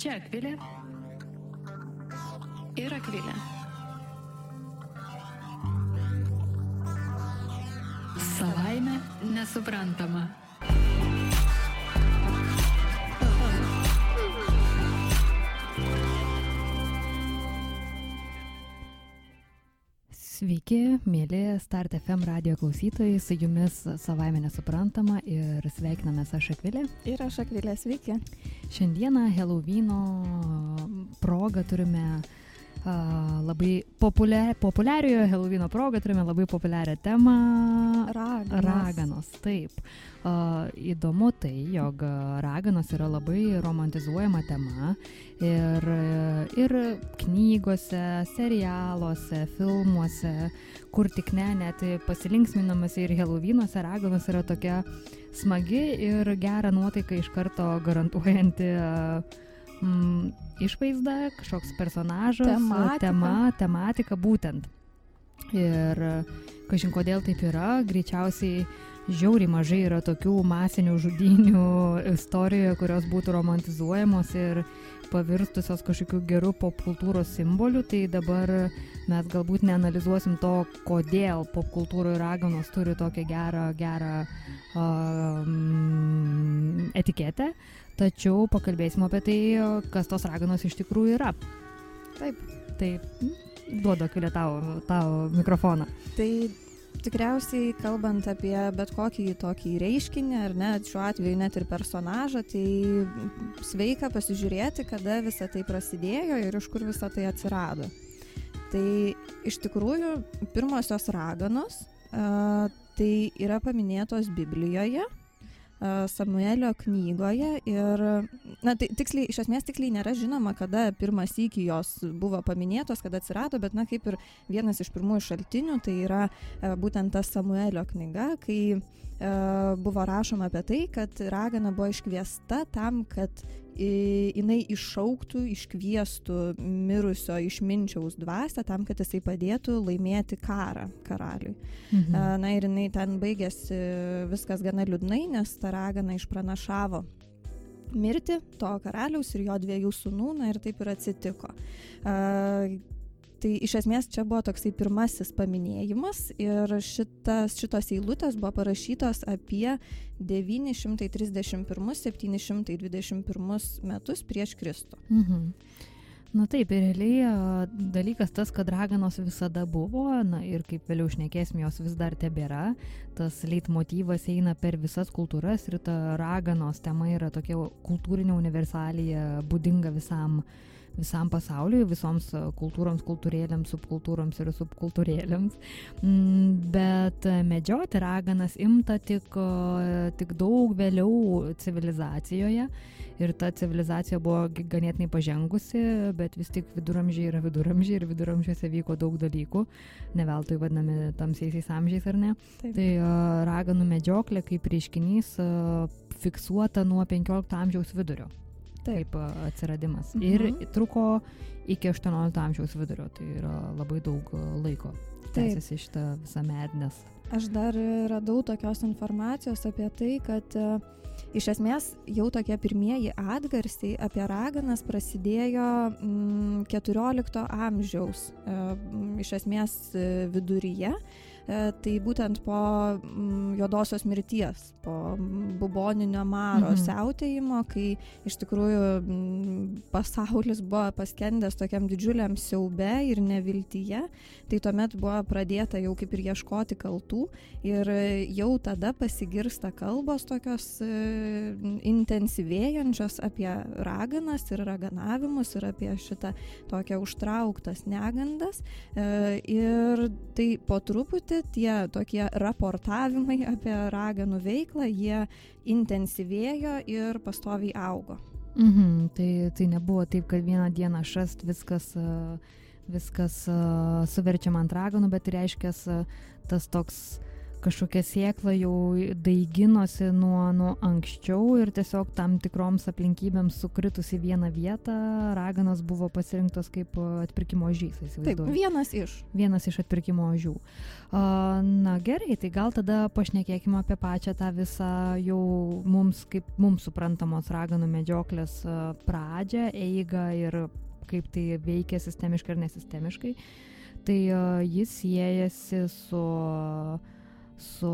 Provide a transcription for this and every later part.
Čia Akvilė ir Akvilė. Savaime nesuprantama. Sveiki, mėly Start FM radio klausytojai, su jumis savaime nesuprantama ir sveikinamės aš Akvilė. Ir aš Akvilė, sveiki. Šiandieną Helovino progą turime a, labai populia, populiariojo Helovino progą turime labai populiarią temą. Raganos. Raganos, taip. Įdomu tai, jog raganos yra labai romantizuojama tema ir, ir knygose, serialuose, filmuose, kur tik ne, net pasilinksminamas ir Helovinuose raganos yra tokia smagi ir gerą nuotaiką iš karto garantuojanti mm, išvaizda, kažkoks personažas, Tematika. tema, tematika būtent. Ir kažin kodėl taip yra, greičiausiai žiauriai mažai yra tokių masinių žudinių istorijoje, kurios būtų romantizuojamos ir pavirstusios kažkokiu geru popkultūros simboliu, tai dabar mes galbūt neanalizuosim to, kodėl popkultūroje raganos turi tokią gerą, gerą um, etiketę, tačiau pakalbėsim apie tai, kas tos raganos iš tikrųjų yra. Taip. Tai duodu akvilę tau, tau mikrofoną. Tai tikriausiai kalbant apie bet kokį tokį reiškinį, ar ne, šiuo atveju net ir personažą, tai sveika pasižiūrėti, kada visa tai prasidėjo ir iš kur visa tai atsirado. Tai iš tikrųjų pirmosios raganos a, tai yra paminėtos Biblijoje, Samuelio knygoje ir, na, tai tiksliai, iš esmės tiksliai nėra žinoma, kada pirmas iki jos buvo paminėtos, kada atsirado, bet, na, kaip ir vienas iš pirmųjų šaltinių, tai yra e, būtent ta Samuelio knyga, kai e, buvo rašoma apie tai, kad ragana buvo iškviesta tam, kad jinai iššauktų, iškviestų mirusio išminčiaus dvasę tam, kad jisai padėtų laimėti karą karaliui. Mhm. Na ir jinai ten baigėsi viskas gana liūdnai, nes ta ragana išpranašavo mirti to karaliaus ir jo dviejų sūnų, na ir taip ir atsitiko. Tai iš esmės čia buvo toksai pirmasis paminėjimas ir šitas, šitos eilutės buvo parašytos apie 931-721 metus prieš Kristų. Mhm. Na taip, ir realiai dalykas tas, kad raganos visada buvo, na ir kaip vėliau šnekėsim, jos vis dar tebėra, tas leitmotyvas eina per visas kultūras ir ta raganos tema yra tokia kultūrinė universalija, būdinga visam, visam pasauliui, visoms a, kultūroms, kultūrėlėms, subkultūroms ir subkultūrėlėms. Mm, Bet a, medžioti raganas imta tik, a, tik daug vėliau civilizacijoje ir ta civilizacija buvo ganėtinai pažengusi, bet vis tik viduramžiai yra viduramžiai ir viduramžiuose vyko daug dalykų, ne veltui vadinami tamsiaisiais amžiais ar ne. Taip. Tai raganų medžioklė kaip reiškinys fiksuota nuo 15 amžiaus vidurio. Taip. Atsiradimas. Mhm. Ir truko iki 18 amžiaus vidurio, tai yra labai daug laiko. Tęsiasi šitą visą mednes. Aš dar radau tokios informacijos apie tai, kad iš esmės jau tokie pirmieji atgarsiai apie raganas prasidėjo mm, 14 amžiaus, e, mm, iš esmės viduryje. E, Tai būtent po mm, juodosios mirties, po mm, buboninio maro Mhm. siautėjimo, kai iš tikrųjų mm, pasaulis buvo paskendęs tokiam didžiuliam siaube ir neviltyje, tai tuomet buvo pradėta jau kaip ir ieškoti kaltų ir jau tada pasigirsta kalbos tokios e, intensyvėjančios apie raganas ir raganavimus ir apie šitą tokią užtrauktas negandas. E, Ir tai po truputį tie tokie raportavimai apie raganų veiklą, jie intensyvėjo ir pastoviai augo. Mhm, tai, tai nebuvo taip, kad vieną dieną šast viskas, viskas suverčiama ant raganų, bet tai reiškia tas toks kažkokia sėkla jau daiginosi nuo, nuo anksčiau ir tiesiog tam tikroms aplinkybėms sukritus į vieną vietą, raganos buvo pasirinktos kaip atpirkimo žys. Taip, vienas iš. Vienas iš atpirkimo ožių. A, Na gerai, tai gal tada pašnekėkime apie pačią tą visą jau mums kaip mums suprantamos raganų medžioklės pradžią, eigą ir kaip tai veikia sistemiškai ir nesistemiškai, tai jis siejasi su, su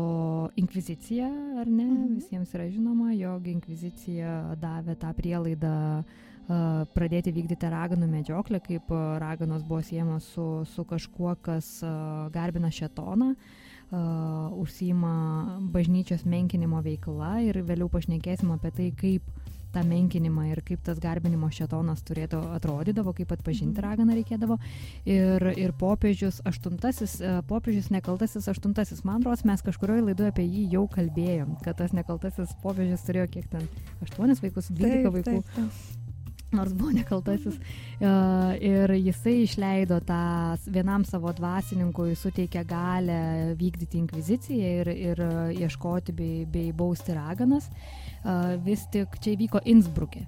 inkvizicija, ar ne? Mhm. Visiems yra žinoma, jog inkvizicija davė tą prielaidą pradėti vykdyti raganų medžioklę, kaip raganos buvo siejamos su, su kažkuo, kas garbina šetoną. Uh, uh, užsima bažnyčios menkinimo veikla ir vėliau pašnekėsim apie tai, kaip tą menkinimą ir kaip tas garbinimo šetonas turėtų atrodydavo, kaip atpažinti mhm. raganą reikėdavo. Ir, ir popiežius aštuntasis, popiežius nekaltasis aštuntasis, man rodos, mes kažkurioje laidoje apie jį jau kalbėjom, kad tas nekaltasis popiežius turėjo kiek ten, aštuonis vaikus, dvylika vaikų. Taip, taip nors buvo nekaltasis. Ir jisai išleido tą vienam savo dvasininkui, suteikė galę vykdyti inkviziciją ir, ir ieškoti bei, bei bausti raganas. Vis tik čia įvyko Innsbruke.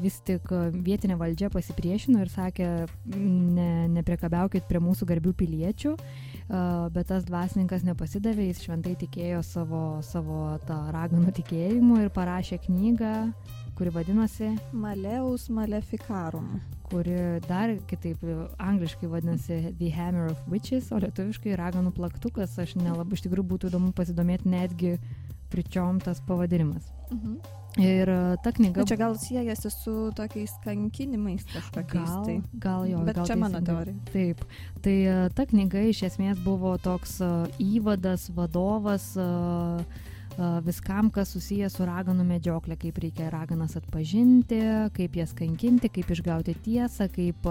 Vis tik vietinė valdžia pasipriešino ir sakė, ne, nepriekabiaukit prie mūsų garbių piliečių, bet tas dvasininkas nepasidavė, jis šventai tikėjo savo, savo tą raganų tikėjimu ir parašė knygą kuri vadinosi Maleus Maleficarum kuri dar kitaip angliškai vadinasi The Hammer of Witches, o lietuviškai Raganų plaktukas. Aš nelabai iš tikrųjų būtų įdomu pasidomėti netgi pričiom tas pavadinimas. Mhm. Ir e, ta knyga. Bet čia gal siejasi su tokiais kankinimais kažkokiais. Gal, tai. gal jo. Bet gal čia mano teorija. Taip. Tai e, ta knyga iš esmės buvo toks įvadas, vadovas. Uh, viskam, kas susijęs su raganų medžioklė, kaip reikia raganas atpažinti, kaip jas kankinti, kaip išgauti tiesą, kaip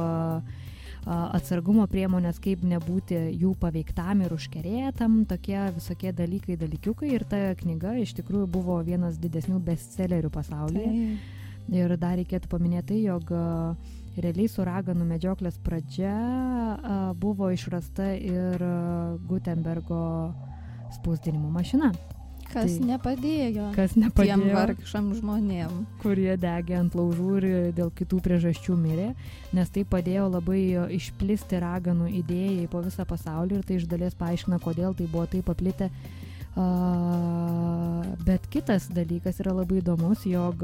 atsargumo priemonės, kaip nebūti jų paveiktam ir užkerėtam, tokie visokie dalykai, dalykiukai. Ir ta knyga iš tikrųjų buvo vienas didesnių bestsellerių pasaulyje. Tai. Ir dar reikėtų paminėti tai, jog realiai su raganų medžioklės pradžia buvo išrasta ir Gutenbergo spausdinimo mašina. Kas tai, nepadėjo. Kas nepadėjo. Tiem vargšam žmonėm. Kurie degė ant laužų ir dėl kitų priežasčių mirė, nes tai padėjo labai išplisti raganų idėjai po visą pasaulį ir tai iš dalies paaiškina, kodėl tai buvo taip paplitę. Uh, bet kitas dalykas yra labai įdomus, jog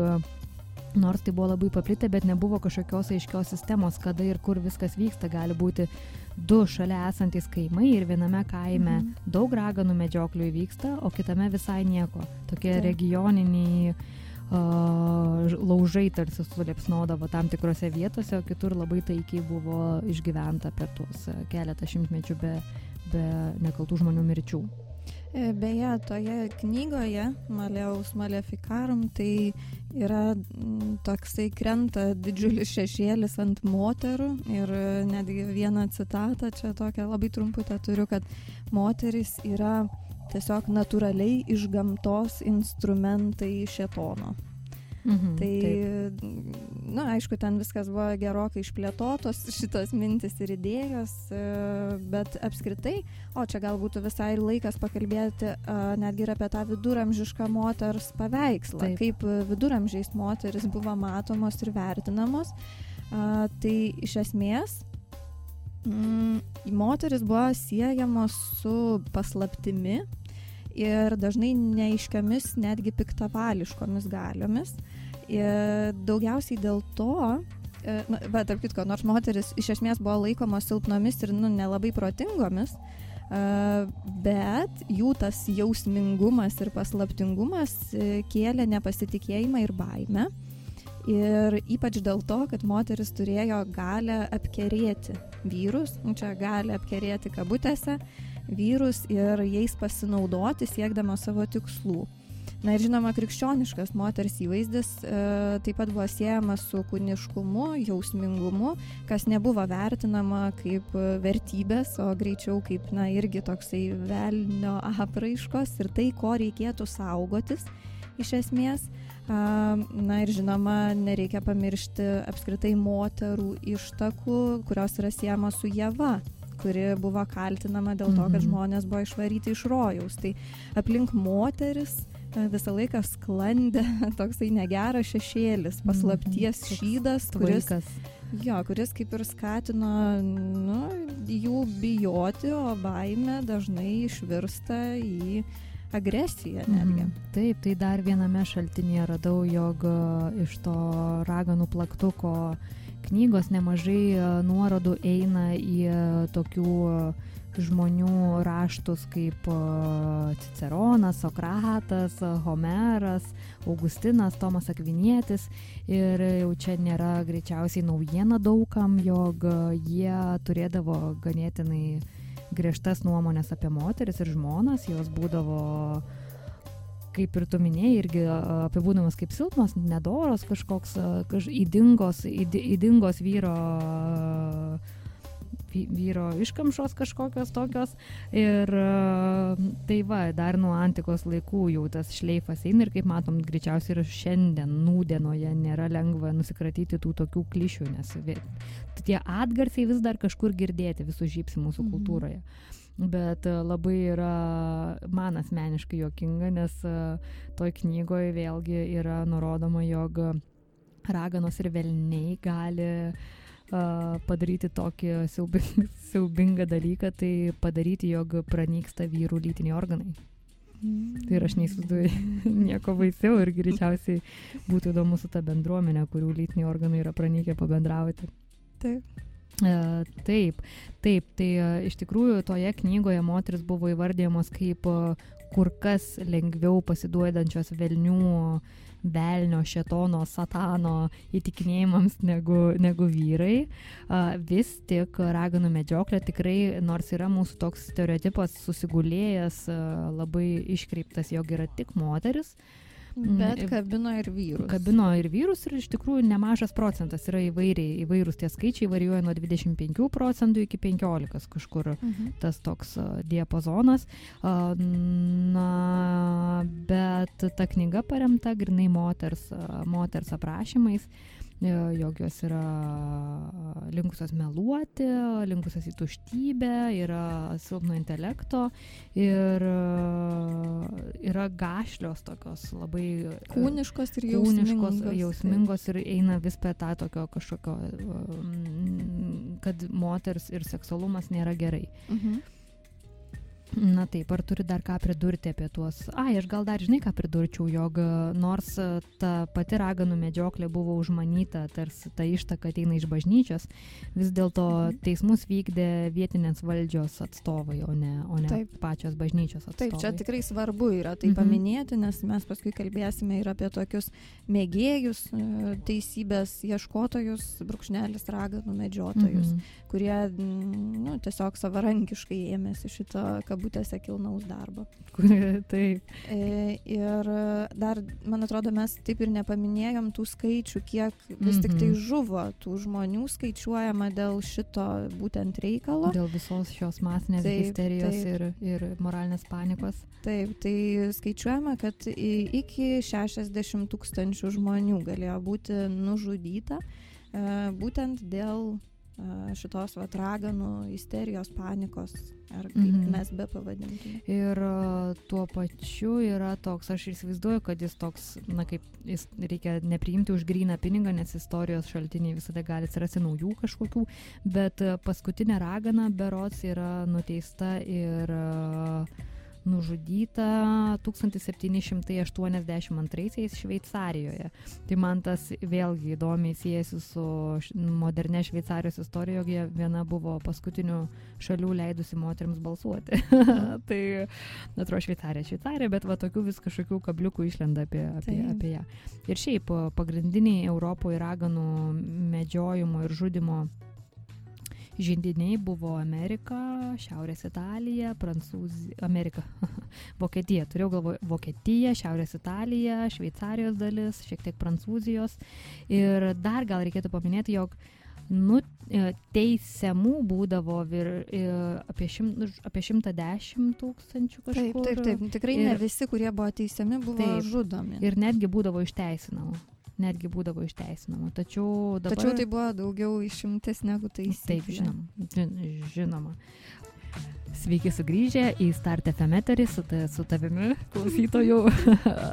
nors tai buvo labai paplitę, bet nebuvo kažkokios aiškios sistemos, kada ir kur viskas vyksta. Gali būti du šalia esantys kaimai ir viename kaime mhm. daug raganų medžioklių įvyksta, o kitame visai nieko. Tokie Taip. regioniniai uh, laužai tarsi suliepsnodavo tam tikrose vietose, o kitur labai taikiai buvo išgyventa per tuos keletą šimtmečių be, be nekaltų žmonių mirčių. E, beje, toje knygoje Maleus Maleficarum tai yra toksai krenta didžiulis šešėlis ant moterų ir netgi vieną citatą čia tokią labai trumputę turiu, kad moteris yra tiesiog natūraliai iš gamtos instrumentai šetono. Mhm, tai, na, aišku, ten viskas buvo gerokai išplėtotos, šitos mintis ir idėjos, e, bet apskritai, o čia gal būtų visai laikas pakalbėti netgi ir apie tą viduramžišką moters paveikslą, taip. kaip viduramžiais moteris buvo matomos ir vertinamos. Tai iš esmės mm, moteris buvo siejamos su paslaptimi, ir dažnai neaiškiamis, netgi piktavališkomis galiomis. Ir daugiausiai dėl to, e, na, bet tarp kitko, nors moteris iš esmės buvo laikomos silpnomis ir nu, nelabai protingomis, Uh, bet jų tas jausmingumas ir paslaptingumas uh, kėlė nepasitikėjimą ir baimę. Ir ypač dėl to, kad moteris turėjo galę apkerėti vyrus, nu, čia galę apkerėti kabutėse, vyrus ir jais pasinaudoti siekdama savo tikslų. Na ir žinoma, krikščioniškas moters įvaizdis e, taip pat buvo siejamas su kūniškumu, jausmingumu, kas nebuvo vertinama kaip vertybės, o greičiau kaip, na, irgi toksai velnio apraiškos ir tai, ko reikėtų saugotis iš esmės. Na ir žinoma, nereikia pamiršti apskritai moterų ištakų, kurios yra siejamos su Jėva, kuri buvo kaltinama dėl to, kad mhm. žmonės buvo išvaryti iš rojaus. Tai aplink moteris visą laiką sklandė toksai negeras šešėlis, mhm. paslapties šydas, kuris, jo, kuris kaip ir skatino nu, jų bijoti, o baime dažnai išvirsta į agresija netgi. Mhm. Taip, tai dar viename šaltinėje radau, jog e, iš to raganų plaktuko knygos nemažai e, nuorodų eina į e, tokių žmonių raštus kaip Ciceronas, Sokratas, Homeras, Augustinas, Tomas Akvinietis. Ir jau čia nėra greičiausiai naujiena daugam, jog jie turėdavo ganėtinai griežtas nuomonės apie moteris ir žmonas, jos būdavo kaip ir tu minėjai, irgi apibūdamas kaip silpnos, nedoros kažkoks, kaž, įdingos, įdingos vyro vyro iškamšos kažkokios tokios. Ir tai va, dar nuo antikos laikų jau tas šleifas eina ir kaip matom, greičiausiai ir šiandien nūdienoje nėra lengva nusikratyti tų tokių klišių, nes tie atgarsiai vis dar kažkur girdėti visų žypsi mūsų mhm. kultūroje. Bet labai yra man asmeniškai jokinga, nes toj knygoje vėlgi yra nurodoma, jog raganos ir velniai gali uh, padaryti tokį siaubingą, siaubingą dalyką, tai padaryti, jog pranyksta vyrų lytiniai organai. Tai ir aš neįsivaizduoju nieko baisiau ir greičiausiai būtų įdomu su ta bendruomenė, kurių lytiniai organai yra pranykę pabendrauti. Taip. Taip, taip, tai iš tikrųjų toje knygoje moteris buvo įvardyjamos kaip kur kas lengviau pasiduodančios velnių uh, velnio, šetono, satano įtikinėjimams negu, negu vyrai. Vis tik raganų medžioklė tikrai, nors yra mūsų toks stereotipas susigulėjęs, labai iškreiptas, jog yra tik moteris, Mm, Bet kabino ir vyrus. Kabino ir vyrus ir iš tikrųjų nemažas procentas yra įvairiai, įvairūs tie skaičiai varijuoja nuo 25 procentų iki 15 kažkur mhm. tas toks diapazonas. Na, bet ta knyga paremta grinai moters, moters aprašymais. Uh, jog jos yra linkusios meluoti, linkusios į tuštybę, yra silpno intelekto ir yra gašlios tokios labai kūniškos ir jausmingos, kūniškos, jausmingos ir eina vis per tą tokio kažkokio, kad moters ir seksualumas nėra gerai. Mhm. Na taip, ar turi dar ką pridurti apie tuos? Ai, aš gal dar žinai, ką pridurčiau, jog e, nors e, ta pati raganų medžioklė buvo užmanyta, tarsi ta ištaka ateina iš bažnyčios, vis dėlto mhm. teismus vykdė vietinės valdžios atstovai, o ne, o ne taip. pačios bažnyčios atstovai. Taip, čia tikrai svarbu yra tai mhm. paminėti, nes mes paskui kalbėsime ir apie tokius mėgėjus, e, teisybės ieškotojus, brūkšnelis raganų medžiotojus, mhm. kurie nu, tiesiog savarankiškai ėmėsi šito kabutės kabutėse kilnaus darbo. taip. E, ir dar, man atrodo, mes taip ir nepaminėjom tų skaičių, kiek vis tik tai mhm. žuvo tų žmonių skaičiuojama dėl šito būtent reikalo. Dėl visos šios masinės taip, histerijos taip. Ir, ir moralinės panikos. Taip, tai skaičiuojama, kad iki 60 tūkstančių žmonių galėjo būti nužudyta e, būtent dėl šitos vat raganų isterijos, panikos, ar kaip mm -hmm. mes be pavadintume. Ir tuo pačiu yra toks, aš įsivaizduoju, kad jis toks, na kaip, jis reikia nepriimti už gryną pinigą, nes istorijos šaltiniai visada gali atsirasti naujų kažkokių, bet paskutinė ragana berots yra nuteista ir uh, nužudyta 1782 Šveicarijoje. Tai man tas vėlgi įdomiai siejasi su modernė Šveicarijos jie viena buvo paskutinių šalių leidusi moteriams balsuoti. tai, atrodo, Šveicarija, Šveicarija, bet va tokių vis kažkokių kabliukų išlenda apie, apie, tai. apie ją. Ir šiaip pagrindiniai Europoje raganų medžiojimo ir žudimo žydiniai buvo Amerika, Šiaurės Italija, Prancūzija, Amerika, Vokietija. Turėjau galvoje Vokietija, Šiaurės Italija, Šveicarijos dalis, šiek tiek Prancūzijos. Ir dar gal reikėtų paminėti, jog nu, e, teisiamų būdavo vir, e, apie, šim, apie 110 tūkstančių kažkur. Taip, taip, taip. Tikrai ir, ne visi, kurie buvo teisiami, buvo taip, žudomi. Ir netgi būdavo išteisinama netgi būdavo išteisinama. Tačiau dabar... Tačiau tai buvo daugiau išimtis negu taisyklė. Taip, žinoma. Žinoma. Sveiki sugrįžę į Start FM eterį su, ta, su tavimi, klausytojų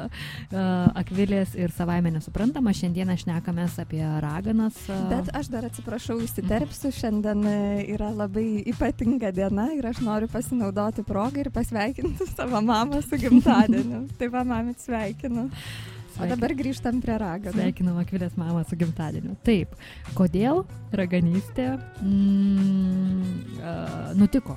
Akvilės ir savaime nesuprantama. Šiandieną šnekamės apie raganas. Bet aš dar atsiprašau, įsiterpsiu, šiandien e, yra labai ypatinga diena ir aš noriu pasinaudoti progą ir pasveikinti savo mamą su gimtadieniu. tai va, mamit sveikinu. O dabar grįžtam prie raganų. Sveikinam Akvilės mamą su gimtadieniu. Taip, kodėl raganystė mm, uh, nutiko?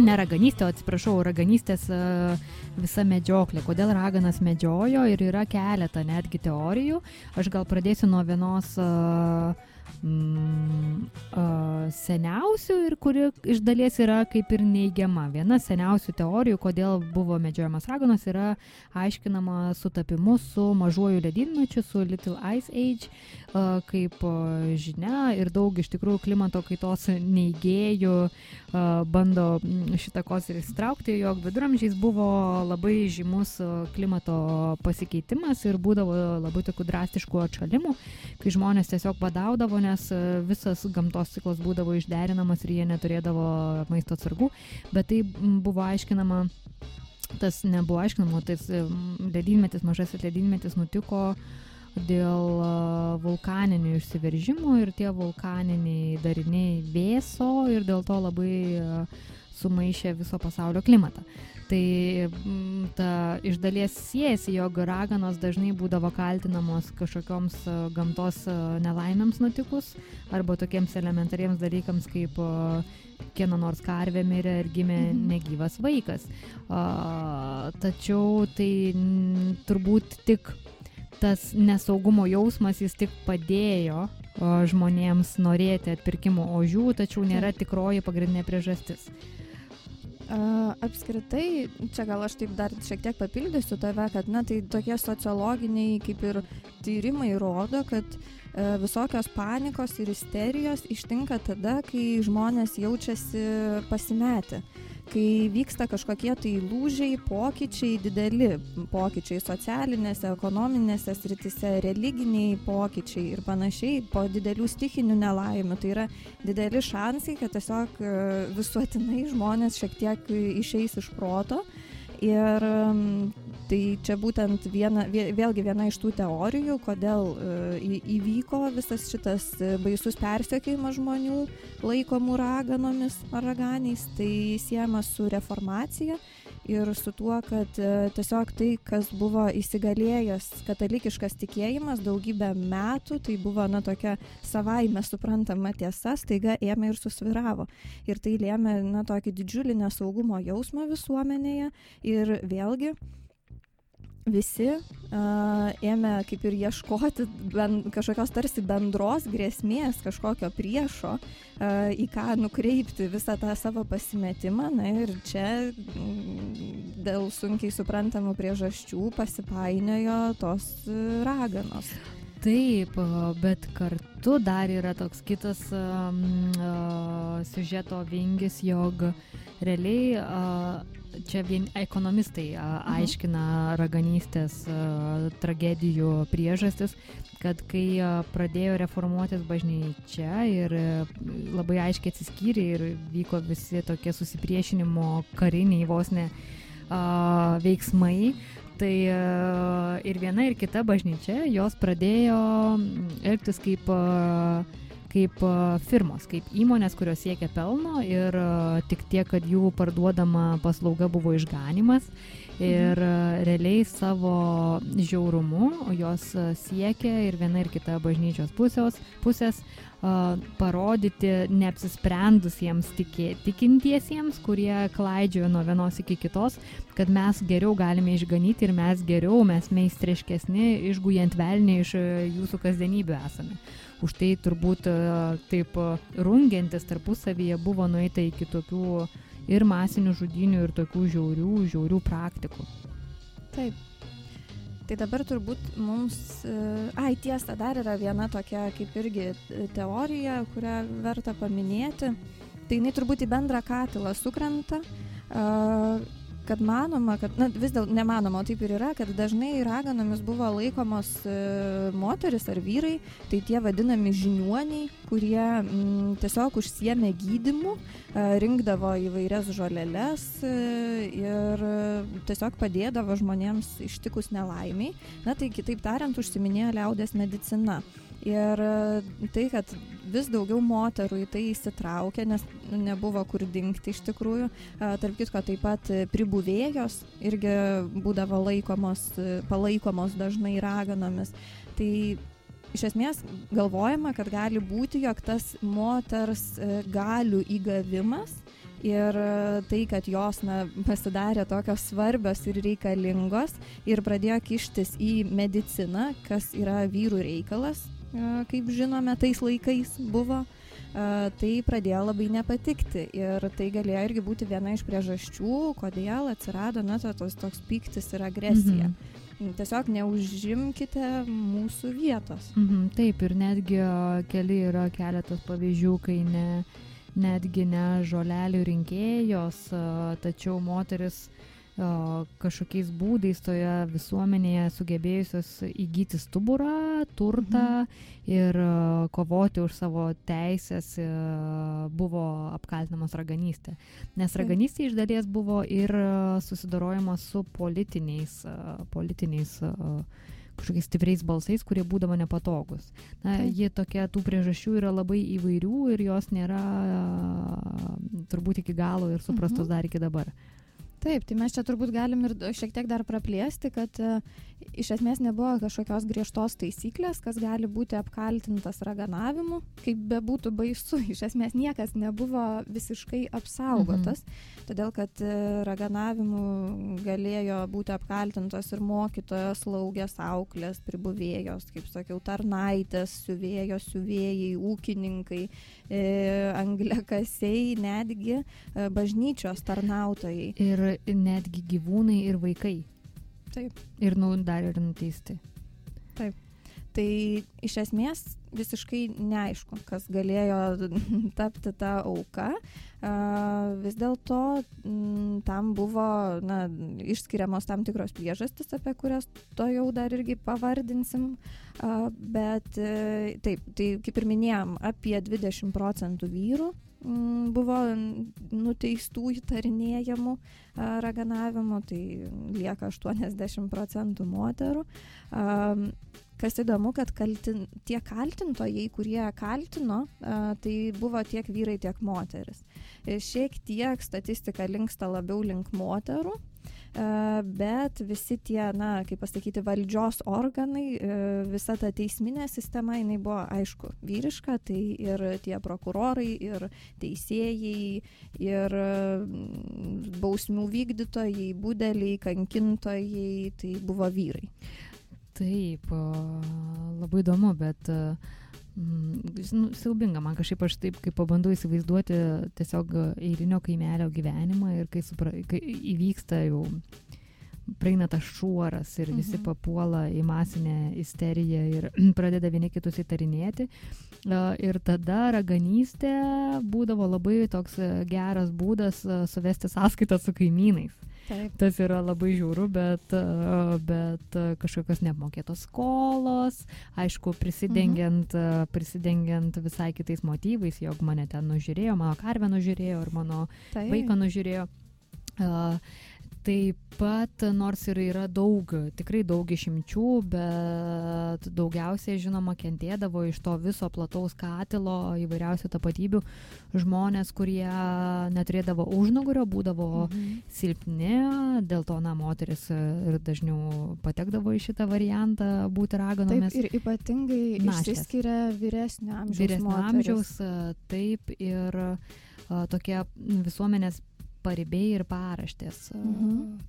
Ne raganystė, atsiprašau, raganystės uh, visa medžioklė. Kodėl raganas medžiojo ir yra keletą netgi teorijų. Aš gal pradėsiu nuo vienos uh, mm, uh, seniausių ir kuri iš dalies yra kaip ir neigiama. Viena seniausių teorijų, kodėl buvo medžiojamas raganas, yra aiškinama sutapimu su mažuoju ledynmečiu, su Little Ice Age, uh, kaip uh, žinia ir daug iš tikrųjų klimato kaitos neigėjų uh, bando šitą kosį įstraukti, jog viduramžiais buvo labai žymus klimato pasikeitimas ir būdavo labai tokių drastiškų atšalimų, kai žmonės tiesiog badaudavo, nes e, visas gamtos ciklas būdavo išderinamas ir jie neturėdavo maisto atsargų, bet tai buvo aiškinama, tas nebuvo aiškinama, tas ledynmetis, mažasis ledynmetis nutiko dėl e, vulkaninių išsiveržimų ir tie vulkaniniai dariniai vėso ir dėl to labai e, sumaišė viso pasaulio klimatą. Tai mm, ta iš dalies siejasi, jog raganos dažnai būdavo kaltinamos kažkokioms e, gamtos e, nelaimėms nutikus arba tokiems elementariems dalykams kaip e, kieno nors karvė mirė ir gimė mhm. negyvas vaikas. A, tačiau tai m, turbūt tik tas nesaugumo jausmas jis tik padėjo žmonėms norėti atpirkimo ožių, tačiau nėra tikroji pagrindinė priežastis. Apskritai, čia gal aš taip dar šiek tiek papildysiu tave, kad, na, tai tokie sociologiniai kaip ir tyrimai rodo, kad e, visokios panikos ir isterijos ištinka tada, kai žmonės jaučiasi pasimetę kai vyksta kažkokie tai lūžiai, pokyčiai, dideli pokyčiai socialinėse, ekonominėse sritise, religiniai pokyčiai ir panašiai, po didelių stichinių nelaimių. Tai yra dideli šansai, kad tiesiog e, visuotinai žmonės šiek tiek išeis iš proto. Ir Tai čia būtent viena, vėlgi viena iš tų teorijų, kodėl e, įvyko visas šitas e, baisus persiekėjimas žmonių laikomų raganomis ar raganiais, tai siejama su reformacija ir su tuo, kad e, tiesiog tai, kas buvo įsigalėjęs katalikiškas tikėjimas daugybę metų, tai buvo na tokia savaime suprantama tiesa, staiga ėmė ir susviravo. Ir tai lėmė na tokį didžiulį nesaugumo jausmą visuomenėje ir vėlgi visi uh, ėmė kaip ir ieškoti ben, kažkokios tarsi bendros grėsmės, kažkokio priešo, uh, į ką nukreipti visą tą savo pasimetimą. Na ir čia mm, dėl sunkiai suprantamų priežasčių pasipainiojo tos raganos. Taip, bet kartu dar yra toks kitas um, uh, siužeto vingis, jog realiai uh, čia vien ekonomistai mhm. aiškina raganystės tragedijų priežastis, kad kai pradėjo reformuotis bažnyčia ir a, labai aiškiai atsiskyrė ir vyko visi tokie susipriešinimo kariniai vos ne a, veiksmai, tai ir viena ir kita bažnyčia jos pradėjo elgtis kaip kaip firmos, kaip įmonės, kurios siekia pelno ir tik tiek, kad jų parduodama paslauga buvo išganimas. Ir mhm. realiai savo žiaurumu jos siekia ir viena ir kita bažnyčios pusės, pusės parodyti neapsisprendusiems tikė, tikintiesiems, kurie klaidžiojo nuo vienos iki kitos, kad mes geriau galime išganyti ir mes geriau, mes meistriškesni, išgujant velnį iš jūsų kasdienybę esame. Už tai turbūt e, taip e, rungiantis tarpusavyje buvo nueita iki tokių ir masinių žudinių, ir tokių žiaurių, žiaurių praktikų. Taip. Tai dabar turbūt mums, e, ai tiesa, dar yra viena tokia kaip irgi teorija, kurią verta paminėti. Tai jinai turbūt į bendrą katilą sukrenta. Kad manoma, kad, na, vis dėlto nemanoma, o taip ir yra, kad dažnai raganomis buvo laikomos e, moteris ar vyrai, tai tie vadinami žiniuoniai, kurie m, mm, tiesiog užsiemė gydimu, e, rinkdavo įvairias žoleles e, ir tiesiog padėdavo žmonėms ištikus nelaimiai. Na, tai kitaip tariant, užsiminėjo liaudės medicina. Ir e, tai, kad vis daugiau moterų į tai įsitraukia, nes nu, nebuvo kur dingti iš tikrųjų. E, tarp kitko, taip pat pribuvėjos irgi būdavo laikomos, palaikomos dažnai raganomis. Tai iš esmės galvojama, kad gali būti, jog tas moters e, galių įgavimas ir tai, kad jos na, pasidarė tokios svarbios ir reikalingos ir pradėjo kištis į mediciną, kas yra vyrų reikalas, kaip žinome, tais laikais buvo, tai pradėjo labai nepatikti. Ir tai galėjo irgi būti viena iš priežasčių, kodėl atsirado, na, tos toks piktis ir agresija. Mhm. Tiesiog neužimkite mūsų vietos. Mhm, taip, ir netgi keli yra keletas pavyzdžių, kai ne, netgi ne žolelių rinkėjos, tačiau moteris kažkokiais būdais toje visuomenėje sugebėjusios įgyti stuburą, turtą mhm. ir kovoti už savo teisės buvo apkaltinamos raganystė. Nes raganystė iš dalies buvo ir susidorojimas su politiniais, politiniais kažkokiais stipriais balsais, kurie būdavo nepatogus. Na, tai. jie tokia, tų priežasčių yra labai įvairių ir jos nėra turbūt iki galo ir suprastos mhm. dar iki dabar. Taip, tai mes čia turbūt galim ir šiek tiek dar praplėsti, kad uh, iš esmės nebuvo kažkokios griežtos taisyklės, kas gali būti apkaltintas raganavimu, kaip bebūtų baisu, iš esmės niekas nebuvo visiškai apsaugotas, mhm. todėl kad uh, raganavimu galėjo būti apkaltintos ir mokytojos, slaugės, auklės, pribuvėjos, kaip sakiau, tarnaitės, siuvėjos, siuvėjai, ūkininkai, e, angliakasiai, netgi e, bažnyčios tarnautojai. Ir netgi gyvūnai ir vaikai. Taip. Ir nu, dar ir nuteisti. Taip. Tai iš esmės visiškai neaišku, kas galėjo tapti tą auką. Vis dėlto tam buvo na, išskiriamos tam tikros priežastis, apie kurias to jau dar irgi pavardinsim. Bet e, taip, tai kaip ir minėjom, apie 20 procentų vyrų Mm, buvo nuteistų įtarinėjamų raganavimu, tai lieka 80 procentų moterų. Kas įdomu, kad kaltin, tie kaltintojai, kurie kaltino, tai buvo tiek vyrai, tiek moteris. Šiek tiek statistika linksta labiau link moterų, bet visi tie, na, kaip pasakyti, valdžios organai, visa ta teisminė sistema, jinai buvo, aišku, vyriška, tai ir tie prokurorai, ir teisėjai, ir bausmių vykdytojai, būdeliai, kankintojai, tai buvo vyrai. Taip, labai įdomu, bet uh, Mm, nu, siaubinga, man kažkaip aš taip, kai pabandau įsivaizduoti tiesiog eilinio kaimelio gyvenimą ir kai, supra, kai įvyksta jau praeina tas šuoras ir visi mhm. papuola į masinę isteriją ir pradeda vieni kitus įtarinėti. Ir tada raganystė būdavo labai toks geras būdas suvesti sąskaitą su kaimynais. Taip. Tas yra labai žiūru, bet, bet kažkokios neapmokėtos skolos, aišku, prisidengiant, mhm. prisidengiant visai kitais motyvais, jog mane ten nužiūrėjo, mano karvę nužiūrėjo ir mano Taip. vaiką nužiūrėjo. Uh, Taip pat, nors ir yra daug, tikrai daug išimčių, bet daugiausiai, žinoma, kentėdavo iš to viso plataus katilo įvairiausių tapatybių žmonės, kurie neturėdavo užnugario, būdavo mhm. silpni, dėl to, na, moteris ir dažniau patekdavo į šitą variantą būti raganomis. Taip, ir ypatingai Našlės. išsiskiria vyresnio amžiaus. Vyresnio amžiaus, taip, ir tokie visuomenės paribiai ir paraštės. Mhm.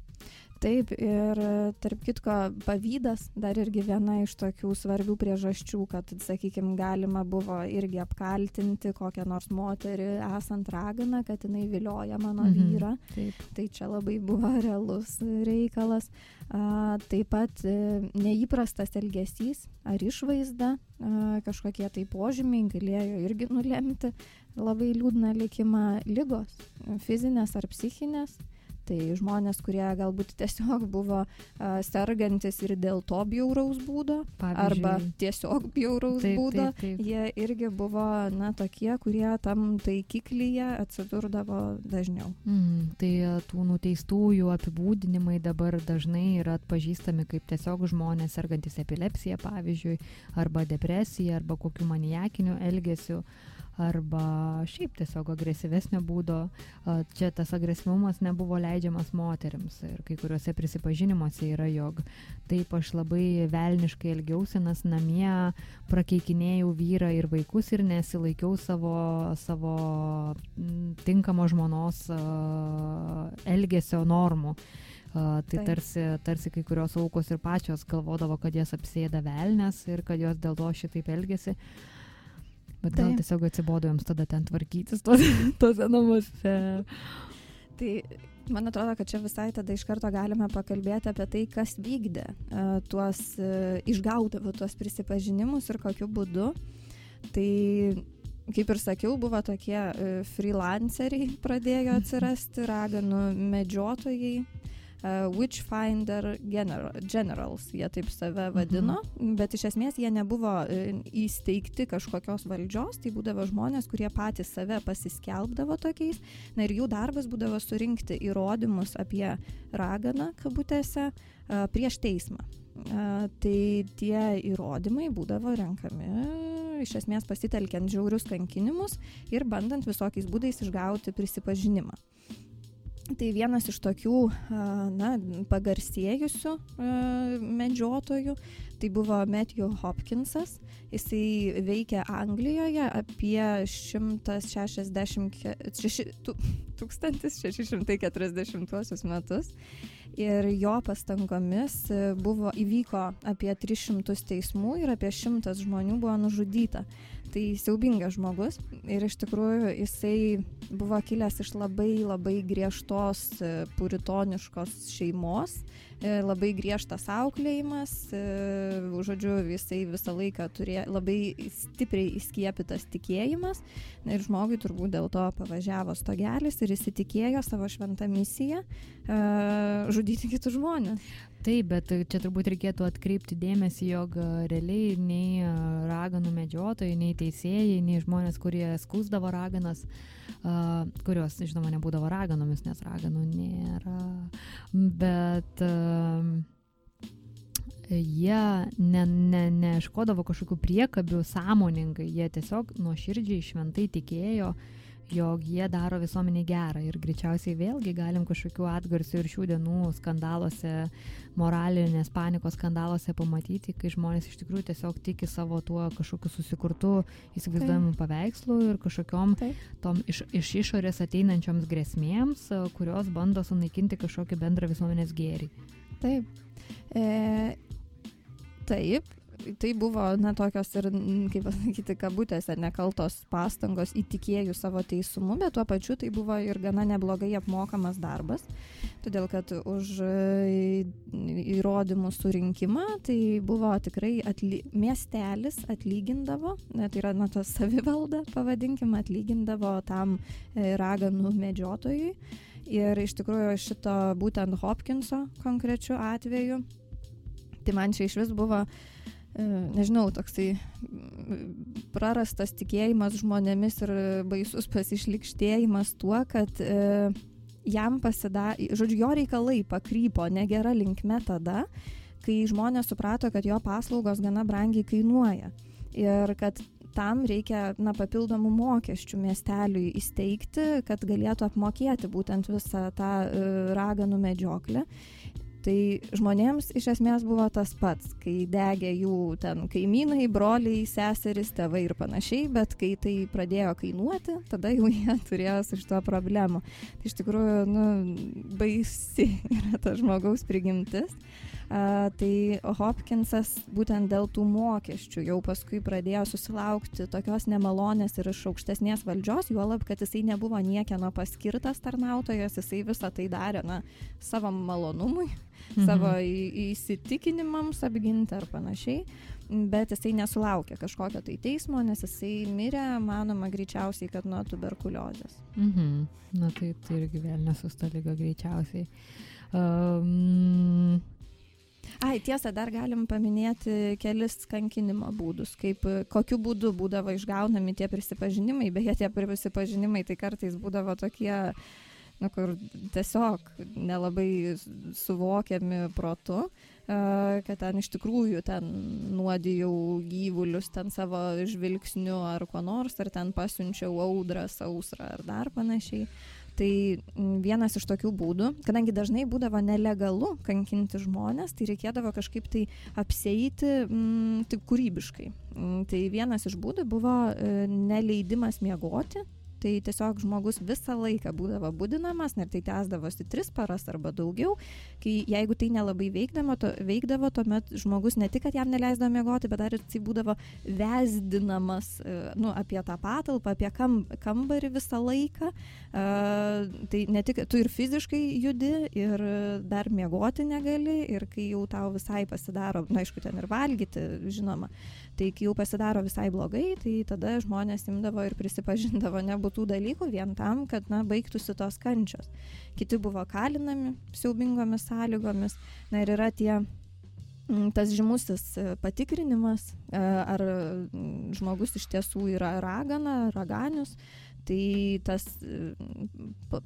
Taip, ir tarp kitko, pavydas dar irgi viena iš tokių svarbių priežasčių, kad, sakykime, galima buvo irgi apkaltinti kokią nors moterį esant raganą, kad jinai vilioja mano mhm. vyrą. Taip. Tai čia labai buvo realus reikalas. A, taip pat e, neįprastas elgesys ar išvaizda, a, kažkokie tai požymiai galėjo irgi nulemti labai liūdną likimą lygos, fizinės ar psichinės, Tai žmonės, kurie galbūt tiesiog buvo uh, sergantis ir dėl to bjauraus būdo, Pavyzdžiui, arba tiesiog bjauraus taip, būdo, taip, taip. jie irgi buvo, na, tokie, kurie tam taikiklyje atsidurdavo dažniau. Mm, tai e, tų nuteistųjų apibūdinimai dabar dažnai yra atpažįstami kaip tiesiog žmonės sergantis epilepsija, pavyzdžiui, arba depresija, arba kokiu manijakiniu elgesiu, arba šiaip tiesiog agresyvesnio būdo. A, Čia tas agresyvumas nebuvo leidžiamas moteriams ir kai kuriuose prisipažinimuose yra, jog taip aš labai velniškai elgiausi, nes namie prakeikinėjau vyrą ir vaikus ir nesilaikiau savo, savo tinkamo žmonos elgesio normų. A, tai Taip. tarsi, tarsi kai kurios aukos ir pačios galvodavo, kad jas apsėda velnės ir kad jos dėl to šitaip elgesi. Bet gal Taip. tiesiog atsibodo jums tada ten tvarkytis tos, tose namuose. Tai man atrodo, kad čia visai tada iš karto galime pakalbėti apie tai, kas vykdė uh, tuos, uh, išgaudavo tuos prisipažinimus ir kokiu būdu. Tai, kaip ir sakiau, buvo tokie uh, freelanceriai pradėjo atsirasti, raganų medžiotojai. Uh, Witchfinder general, Generals, jie taip save vadino, mhm. bet iš esmės jie nebuvo uh, įsteigti kažkokios valdžios, tai būdavo žmonės, kurie patys save pasiskelbdavo tokiais, na ir jų darbas būdavo surinkti įrodymus apie raganą, kabutėse, a, prieš teismą. A, Tai tie įrodymai būdavo renkami iš esmės pasitelkiant žiaurius kankinimus ir bandant visokiais būdais išgauti prisipažinimą. Tai vienas iš tokių, na, pagarsėjusių medžiotojų, tai buvo Matthew Hopkinsas. Jisai veikia Anglijoje apie 160, šeši- tu- 1640 metus. Ir jo pastangomis e, buvo įvyko apie 300 teismų ir apie 100 žmonių buvo nužudyta. Tai siaubingas žmogus. Ir iš tikrųjų jisai buvo kilęs iš labai labai griežtos e, puritoniškos šeimos, e, labai griežtas auklėjimas, e, žodžiu, jisai visą laiką turėjo labai stipriai įskiepytas tikėjimas. Ir žmogui turbūt dėl to pavažiavo stogelis ir įsitikėjo savo šventą misiją žudyti kitus žmonės. Taip, bet čia turbūt reikėtų atkreipti dėmesį, jog a, realiai nei a, raganų medžiotojai, nei teisėjai, nei žmonės, kurie skusdavo raganas, a, kurios, žinoma, nebūdavo raganomis, nes raganų nėra, bet a, jie ne, ne, neieškodavo kažkokių priekabių sąmoningai, jie tiesiog nuoširdžiai šventai tikėjo, jog jie daro visuomeniai gerą ir greičiausiai vėlgi galim kažkokių atgarsių ir šių dienų skandaluose, moralinės panikos skandaluose pamatyti, kai žmonės iš tikrųjų tiesiog tiki savo tuo kažkokiu susikurtu įsivaizduojamu paveikslu ir kažkokiom Taip. tom iš, iš išorės ateinančioms grėsmėms, kurios bando sunaikinti kažkokį bendrą visuomenės gėrį. Taip. E, taip. Tai buvo, na, tokios ir, kaip pasakyti, kabutėse nekaltos pastangos įtikėjų savo teisumu, bet tuo pačiu tai buvo ir gana neblogai apmokamas darbas, todėl kad už e, įrodymų surinkimą tai buvo tikrai atly, miestelis atlygindavo, tai yra, na, tas savivalda, pavadinkim, atlygindavo tam e, raganų medžiotojui. Ir iš tikrųjų šito būtent Hopkinso konkrečiu atveju, tai man čia iš vis buvo, e, nežinau, toksai prarastas tikėjimas žmonėmis ir baisus pasišlikštėjimas tuo, kad e, jam pasidarė, žodžiu, jo reikalai pakrypo negera linkme tada, kai žmonės suprato, kad jo paslaugos gana brangiai kainuoja. Ir kad tam reikia na, papildomų mokesčių miesteliui įsteigti, kad galėtų apmokėti būtent visą tą e, raganų medžioklę. Tai žmonėms iš esmės buvo tas pats, kai degė jų ten kaimynai, broliai, seserys, tėvai ir panašiai, bet kai tai pradėjo kainuoti, tada jau jie turėjo su šito problemų. Tai iš tikrųjų, nu, baisi yra ta žmogaus prigimtis. Tai Hopkinsas būtent dėl tų mokesčių jau paskui pradėjo susilaukti tokios nemalonės ir iš aukštesnės valdžios, juolab, kad jisai nebuvo niekieno paskirtas tarnautojas, jisai visą tai darė na, savo malonumui, mhm. savo įsitikinimams apginti ar panašiai. Bet jisai nesulaukė kažkokio tai teismo, nes jisai mirė, manoma, greičiausiai, kad nuo tuberkuliozės. Mhm. Na tai, tai irgi vėl nesusta lyga greičiausiai. Um, Ai, tiesa, dar galim paminėti kelis kankinimo būdus, kaip kokiu būdu būdavo išgaunami tie prisipažinimai, beje, tie prisipažinimai tai kartais būdavo tokie, nu, kur tiesiog nelabai suvokiami protu, kad ten iš tikrųjų ten nuodijau gyvulius ten savo žvilgsniu ar kuo nors, ar ten pasiunčiau audrą, sausrą ar dar panašiai. Tai vienas iš tokių būdų, kadangi dažnai būdavo nelegalu kankinti žmonės, tai reikėdavo kažkaip tai apsėti m, taip kūrybiškai. Tai vienas iš būdų buvo e, neleidimas miegoti, tai tiesiog žmogus visą laiką būdavo būdinamas, ir tai tęsdavosi tris paras arba daugiau, kai jeigu tai nelabai veikdavo, to, veikdavo, tuomet žmogus ne tik, kad jam neleisdavo miegoti, bet dar ir tai būdavo vesdinamas e, nu, apie tą patalpą, apie kam, kambarį visą laiką. Uh, tai ne tik tu ir fiziškai judi, ir dar miegoti negali, ir kai jau tau visai pasidaro, na aišku, ten ir valgyti, žinoma. Tai kai jau pasidaro visai blogai, tai tada žmonės imdavo ir prisipažindavo nebūtų dalykų vien tam, kad na, baigtųsi tos kančios. Kiti buvo kalinami siaubingomis sąlygomis. Na ir yra tie mm, tas žymusis e, patikrinimas, e, ar mm, žmogus iš tiesų yra ragana, raganius, tai tas e,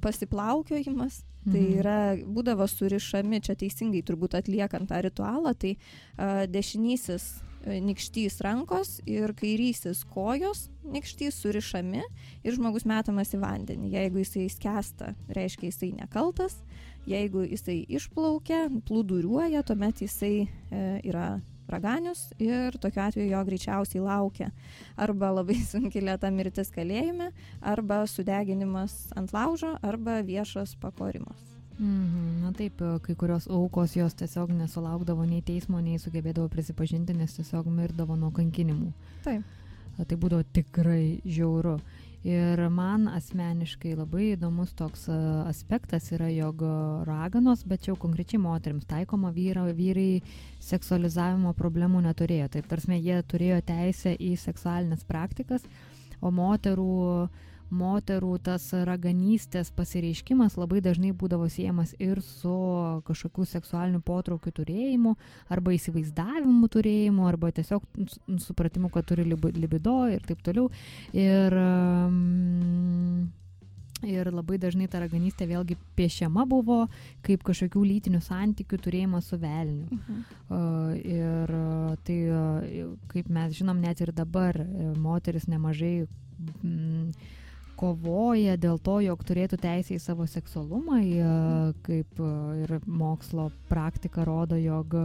pasiplaukiojimas, tai mhm. tai yra, būdavo surišami, čia teisingai turbūt atliekant tą ritualą, tai a, dešinysis E, nikštys rankos ir kairysis kojos nikštys surišami ir žmogus metamas į vandenį. Jeigu jisai skęsta, reiškia jisai nekaltas, jeigu jisai išplaukia, plūduriuoja, tuomet jisai e, yra raganius ir tokiu atveju jo greičiausiai laukia arba labai sunki lėta mirtis kalėjime, arba sudeginimas ant laužo, arba viešas pakorimas. Mhm, na taip, kai kurios aukos jos tiesiog nesulaukdavo nei teismo, nei sugebėdavo prisipažinti, nes tiesiog mirdavo nuo kankinimų. Taip. Tai būdavo tikrai žiauru. Ir man asmeniškai labai įdomus toks aspektas yra, jog raganos, bet čia jau konkrečiai moteriams taikoma vyra, vyrai seksualizavimo problemų neturėjo. Taip, tarsi jie turėjo teisę į seksualinės praktikas, o moterų uh, moterų tas raganystės pasireiškimas labai dažnai būdavo siejamas ir su kažkokiu seksualiniu potraukiu turėjimu, arba įsivaizdavimu turėjimu, arba tiesiog supratimu, kad turi libido ir taip toliau. Ir, um, Ir labai dažnai ta raganystė vėlgi piešiama buvo kaip kažkokių lytinių santykių turėjimas su velniu. -huh. uh, ir tai, kaip mes žinom, net ir dabar uh, moteris nemažai mm, kovoja dėl to, jog turėtų teisę į savo seksualumą, kaip ir mokslo praktika rodo, jog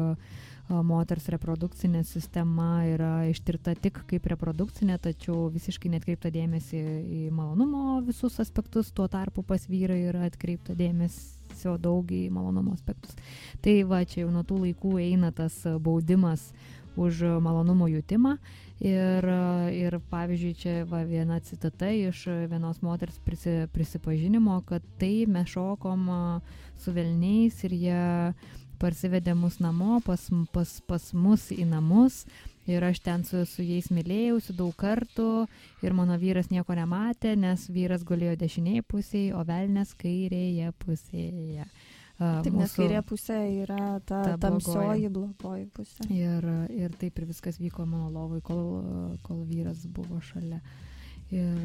moters reprodukcinė sistema yra ištirta tik kaip reprodukcinė, tačiau visiškai netkreipta dėmesį į malonumo visus aspektus, tuo tarpu pas vyrai yra atkreipta dėmesio daug į malonumo aspektus. Tai va, čia jau nuo tų laikų eina tas baudimas už malonumo jutimą Ir, ir pavyzdžiui, čia va, viena citata iš vienos moters prisi, prisipažinimo, kad tai mes šokom su velniais ir jie parsivedė mus namo, pas, pas, pas mus į namus. Ir aš ten su, su jais mylėjausi daug kartų ir mano vyras nieko nematė, nes vyras gulėjo dešinėje pusėje, o velnės kairėje pusėje. Taip, mūsų, nes kairė pusė yra ta, ta tamsioji blogoji pusė. Ir, ir taip ir viskas vyko mano lovai, kol, kol vyras buvo šalia. Ir,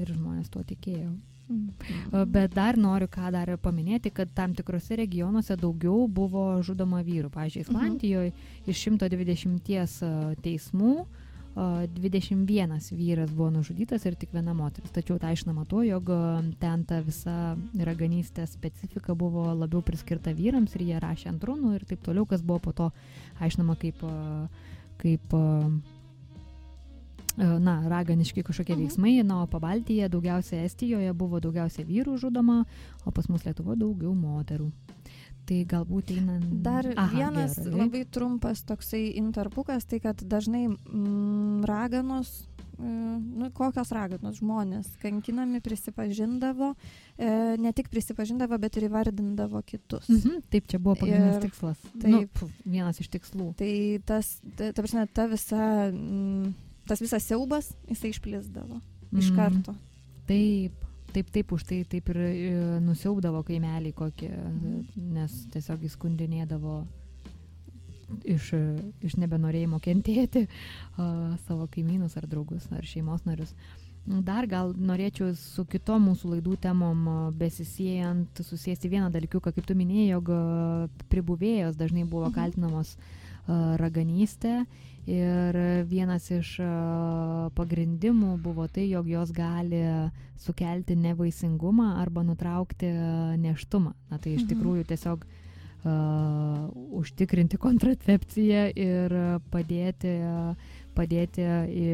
ir žmonės tuo tikėjo. Mhm. Bet dar noriu ką dar paminėti, kad tam tikrose regionuose daugiau buvo žudoma vyrų. Pavyzdžiui, mhm. Islandijoje iš 120 teismų uh, 21 vyras buvo nužudytas ir tik viena moteris. Tačiau tai aiškinama tuo, jog ten ta visa raganystė specifika buvo labiau priskirta vyrams ir jie rašė ant runų ir taip toliau, kas buvo po to aiškinama kaip, kaip na, raganiški kažkokie mhm. veiksmai, na, o pabaltyje daugiausia Estijoje buvo daugiausia vyrų žudoma, o pas mus Lietuvo daugiau moterų. Tai galbūt einant. Dar Aha, vienas gerai. labai trumpas toksai interpukas, tai kad dažnai mm, raganos, mm, nu, kokios raganos žmonės kankinami prisipažindavo, e, ne tik prisipažindavo, bet ir įvardindavo kitus. Mhm, taip, čia buvo pagrindinis Ir tikslas. Nu, taip. pf, vienas iš tikslų. Tai tas, ta, ta prasme, ta visa, mm, tas visas siaubas, jisai išplisdavo iš Mhm. karto. Taip, taip, taip, už tai taip ir e, nusiaubdavo kaimelį kokie, nes tiesiog įskundinėdavo iš, iš nebenorėjimo kentėti a, savo kaimynus ar draugus ar šeimos narius. Dar gal norėčiau su kitom mūsų laidų temom besisėjant susėsti vieną dalykiuką, kaip tu minėjai, jog pribuvėjos dažnai buvo Mhm. kaltinamos raganystė ir vienas iš a, pagrindimų buvo tai, jog jos gali sukelti nevaisingumą arba nutraukti neštumą. Na tai iš Mhm. tikrųjų tiesiog a, užtikrinti kontracepciją ir padėti, padėti i,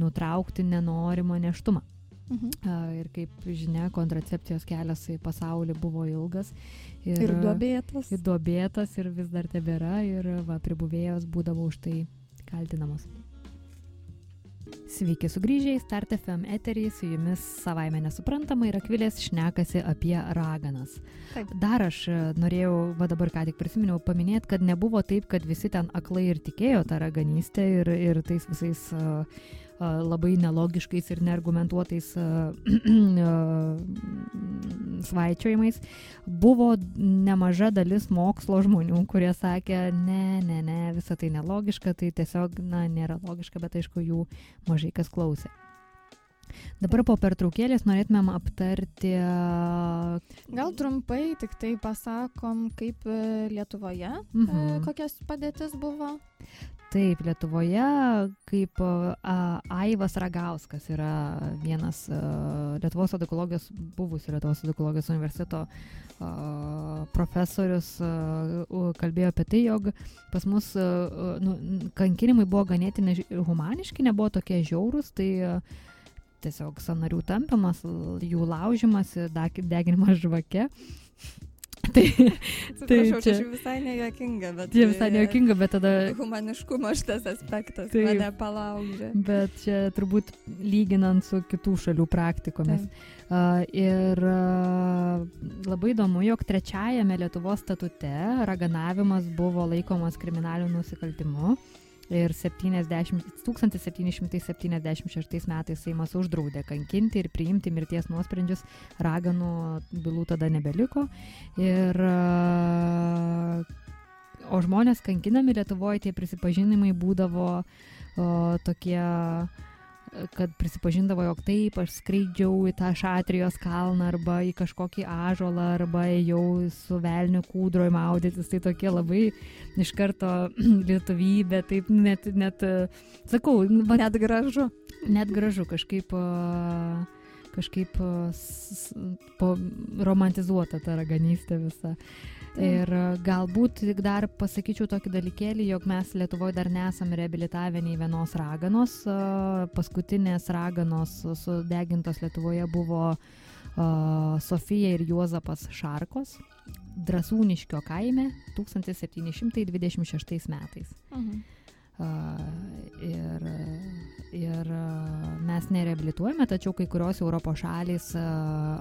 nutraukti nenorimą neštumą. Mhm. Ir kaip žinia, kontracepcijos kelias į pasaulį buvo ilgas. Ir, Ir duobėtas. ir duobėtas ir vis dar tebėra ir va, pribuvėjos būdavo už tai kaltinamos. Sveiki sugrįžę į Start FM eterį, su jumis savaime nesuprantama ir akvilės šnekasi apie raganas. Taip. Dar aš e, norėjau, va dabar ką tik prisiminiau, paminėti, kad nebuvo taip, kad visi ten aklai ir tikėjo tą raganystę ir, ir tais visais uh, labai nelogiškais ir neargumentuotais svaičiojimais. Buvo nemaža dalis mokslo žmonių, kurie sakė, ne, ne, ne, visa tai nelogiška, tai tiesiog, na, nėra logiška, bet aišku, jų mažai kas klausė. Dabar po pertraukėlės norėtumėm aptarti Gal trumpai tik tai pasakom, kaip e, Lietuvoje, mhm. Mhm. kokias padėtis buvo. Taip, Lietuvoje, kaip Aivas Ragauskas yra vienas Lietuvos edukologijos, buvusių Lietuvos edukologijos universiteto profesorius, kalbėjo apie tai, jog pas mus nu, kankinimai buvo ganėtinai humaniški, nebuvo tokie žiaurūs, tai tiesiog sanarių tampimas, jų laužimas, deginimas žvake. tai Atsiprašau, Tai čia, čia- čia visai nejuokinga, bet... tie visai nejuokinga, bet tada Humaniškumo šitas aspektas Taip. mane palaužė. Bet čia turbūt lyginant su kitų šalių praktikomis. A, Ir a, labai įdomu, jog trečiajame Lietuvos statute raganavimas buvo laikomas kriminaliniu nusikaltimu. Ir 70, 1776 metais Seimas uždraudė kankinti ir priimti mirties nuosprendžius, raganų bylų tada nebeliko. Ir, a, o žmonės kankinami Lietuvoje tie prisipažinimai būdavo o, tokie kad prisipažindavo, jog taip, aš skraidžiau į tą šatrijos kalną arba į kažkokį ažolą arba ėjau su velniu kūdroj maudytis. Tai tokie labai iš karto lietuvybė, taip net, net sakau, va, Net gražu. net gražu kažkaip, a, kažkaip po, romantizuota ta raganystė visa. Ir a, galbūt tik dar pasakyčiau tokį dalykėlį, jog mes Lietuvoje dar nesame reabilitavę nei vienos raganos. A, Paskutinės raganos sudegintos Lietuvoje buvo a, Sofija ir Juozapas Šarkos Drasūniškio kaime 1726 metais. Mhm. A, Ir, ir mes nereabilituojame, tačiau kai kurios Europos šalys a,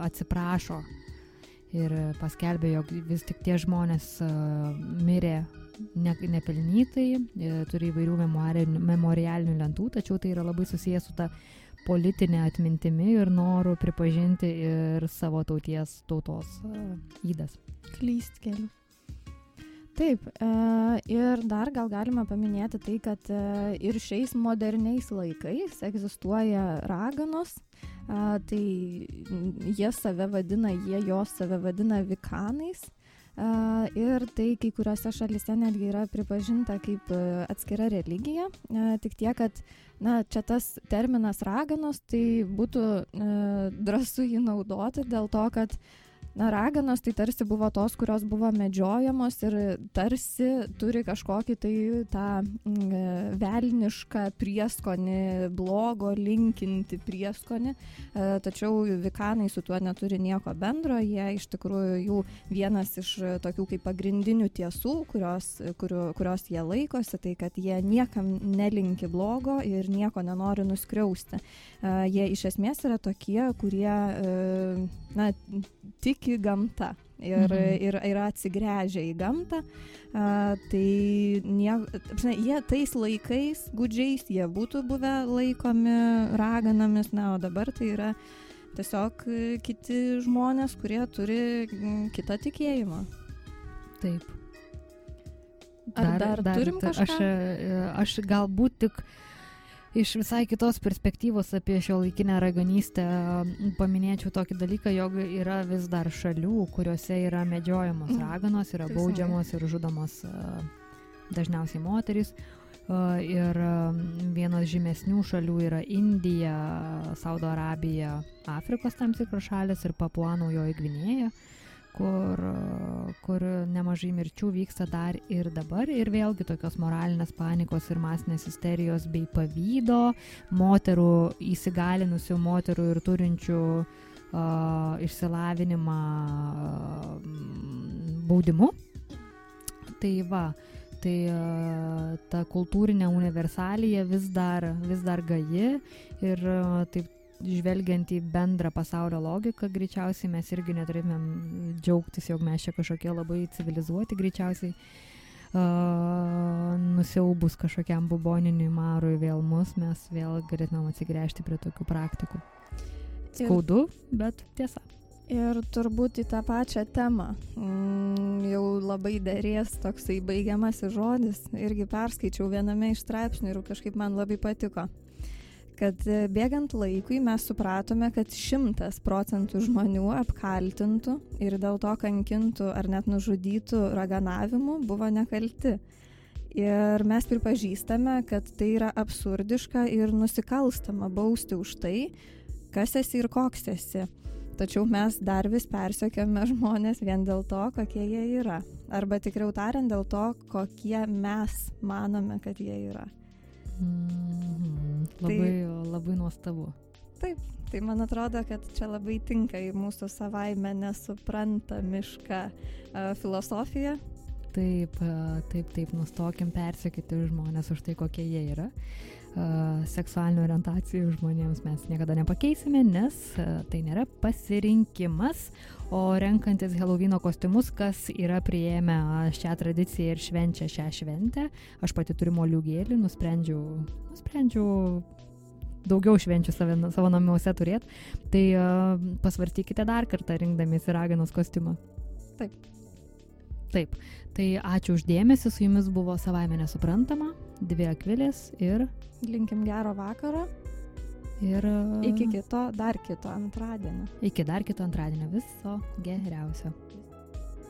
atsiprašo ir paskelbė, jog vis tik tie žmonės a, mirė ne, nepelnytai, e, turi įvairių memorialinių, lentų, tačiau tai yra labai susijęs su ta politinė atmintimi ir noru pripažinti ir savo tauties tautos įdas. Klyst keliu. Taip, e, ir dar gal galima paminėti tai, kad e, ir šiais moderniais laikais egzistuoja raganos, e, tai mm, jie save vadina, jie jos save vadina vikanais. E, ir tai kai kuriuose šalise netgi yra pripažinta kaip e, atskira religija, e, tik tiek, kad na, čia tas terminas raganos, tai būtų e, drąsu jį naudoti dėl to, kad Na, raganos tai tarsi buvo tos, kurios buvo medžiojamos ir tarsi turi kažkokį tai tą mm, e, velnišką prieskonį, blogo linkinti prieskonį, e, tačiau vikanai su tuo neturi nieko bendro, jie iš tikrųjų jų vienas iš tokių kaip pagrindinių tiesų, kurios, kurio, kurios jie laikosi, tai kad jie niekam nelinki blogo ir nieko nenori nuskriausti. E, jie iš esmės yra tokie, kurie na, tiki gamta ir, mhm. ir yra atsigręžę į gamtą, a, tai nie, apsne, jie tais laikais gudžiais jie būtų buvę laikomi raganomis, na, o dabar tai yra tiesiog kiti žmonės, kurie turi kitą tikėjimą. Taip. Ar dar, dar turim kažką? Aš, e, aš galbūt tik uh, iš visai kitos perspektyvos apie šio laikinę raganystę paminėčiau tokį dalyką, jog yra vis dar šalių, kuriuose yra medžiojamos mm. raganos, yra baudžiamos ir žudomos dažniausiai moteris. Ir vienas žymesnių šalių yra Indija, Saudo Arabija, Afrikos tam tikros šalis ir Papua Naujoji Gvinėja kur, kur nemažai mirčių vyksta dar ir dabar ir vėlgi tokios moralinės panikos ir masinės isterijos bei pavydo moterų įsigalinusių moterų ir turinčių uh, išsilavinimą uh, baudimu. Tai va, tai uh, ta kultūrinė universalija vis dar, vis dar gaji ir uh, taip žvelgiant į bendrą pasaulio logiką, greičiausiai mes irgi neturėtumėm džiaugtis, jog mes čia kažkokie labai civilizuoti, greičiausiai uh, nusiaubus kažkokiam buboniniui marui vėl mus, mes vėl galėtumėm atsigręžti prie tokių praktikų. Skaudu, bet tiesa. Ir turbūt į tą pačią temą mm, jau labai dėrės toksai baigiamasis žodis. Irgi perskaičiau viename iš straipsnių ir kažkaip man labai patiko kad e, bėgant laikui mes supratome, kad šimtas procentų žmonių apkaltintų ir dėl to kankintų ar net nužudytų raganavimu buvo nekalti. Ir mes pripažįstame, kad tai yra absurdiška ir nusikalstama bausti už tai, kas esi ir koks esi. Tačiau mes dar vis persekiame žmonės vien dėl to, kokie jie yra. Arba tikriau tariant, dėl to, kokie mes manome, kad jie yra. Mm, labai, tai, labai nuostabu. Taip, tai man atrodo, kad čia labai tinka į mūsų savaime nesuprantamišką uh, filosofiją. Taip, taip, taip, nustokim persekyti žmonės už tai, kokie jie yra. Uh, seksualinių orientacijų žmonėms mes niekada nepakeisime, nes tai nėra pasirinkimas, O renkantis Helovino kostiumus, kas yra prieėmę šią tradiciją ir švenčia šią šventę, aš pati turiu moliūgėlį, nusprendžiau, nusprendžiau daugiau švenčių save, savo namuose turėti, tai uh, pasvarstykite dar kartą rinkdamiesi raganos kostiumą. Taip. Taip, tai ačiū uždėmesi, su jumis buvo savaime nesuprantama, dvi akvilės ir... Linkim gero vakaro. Ir iki kito, dar kito antradienio. Iki dar kito antradienio viso geriausio.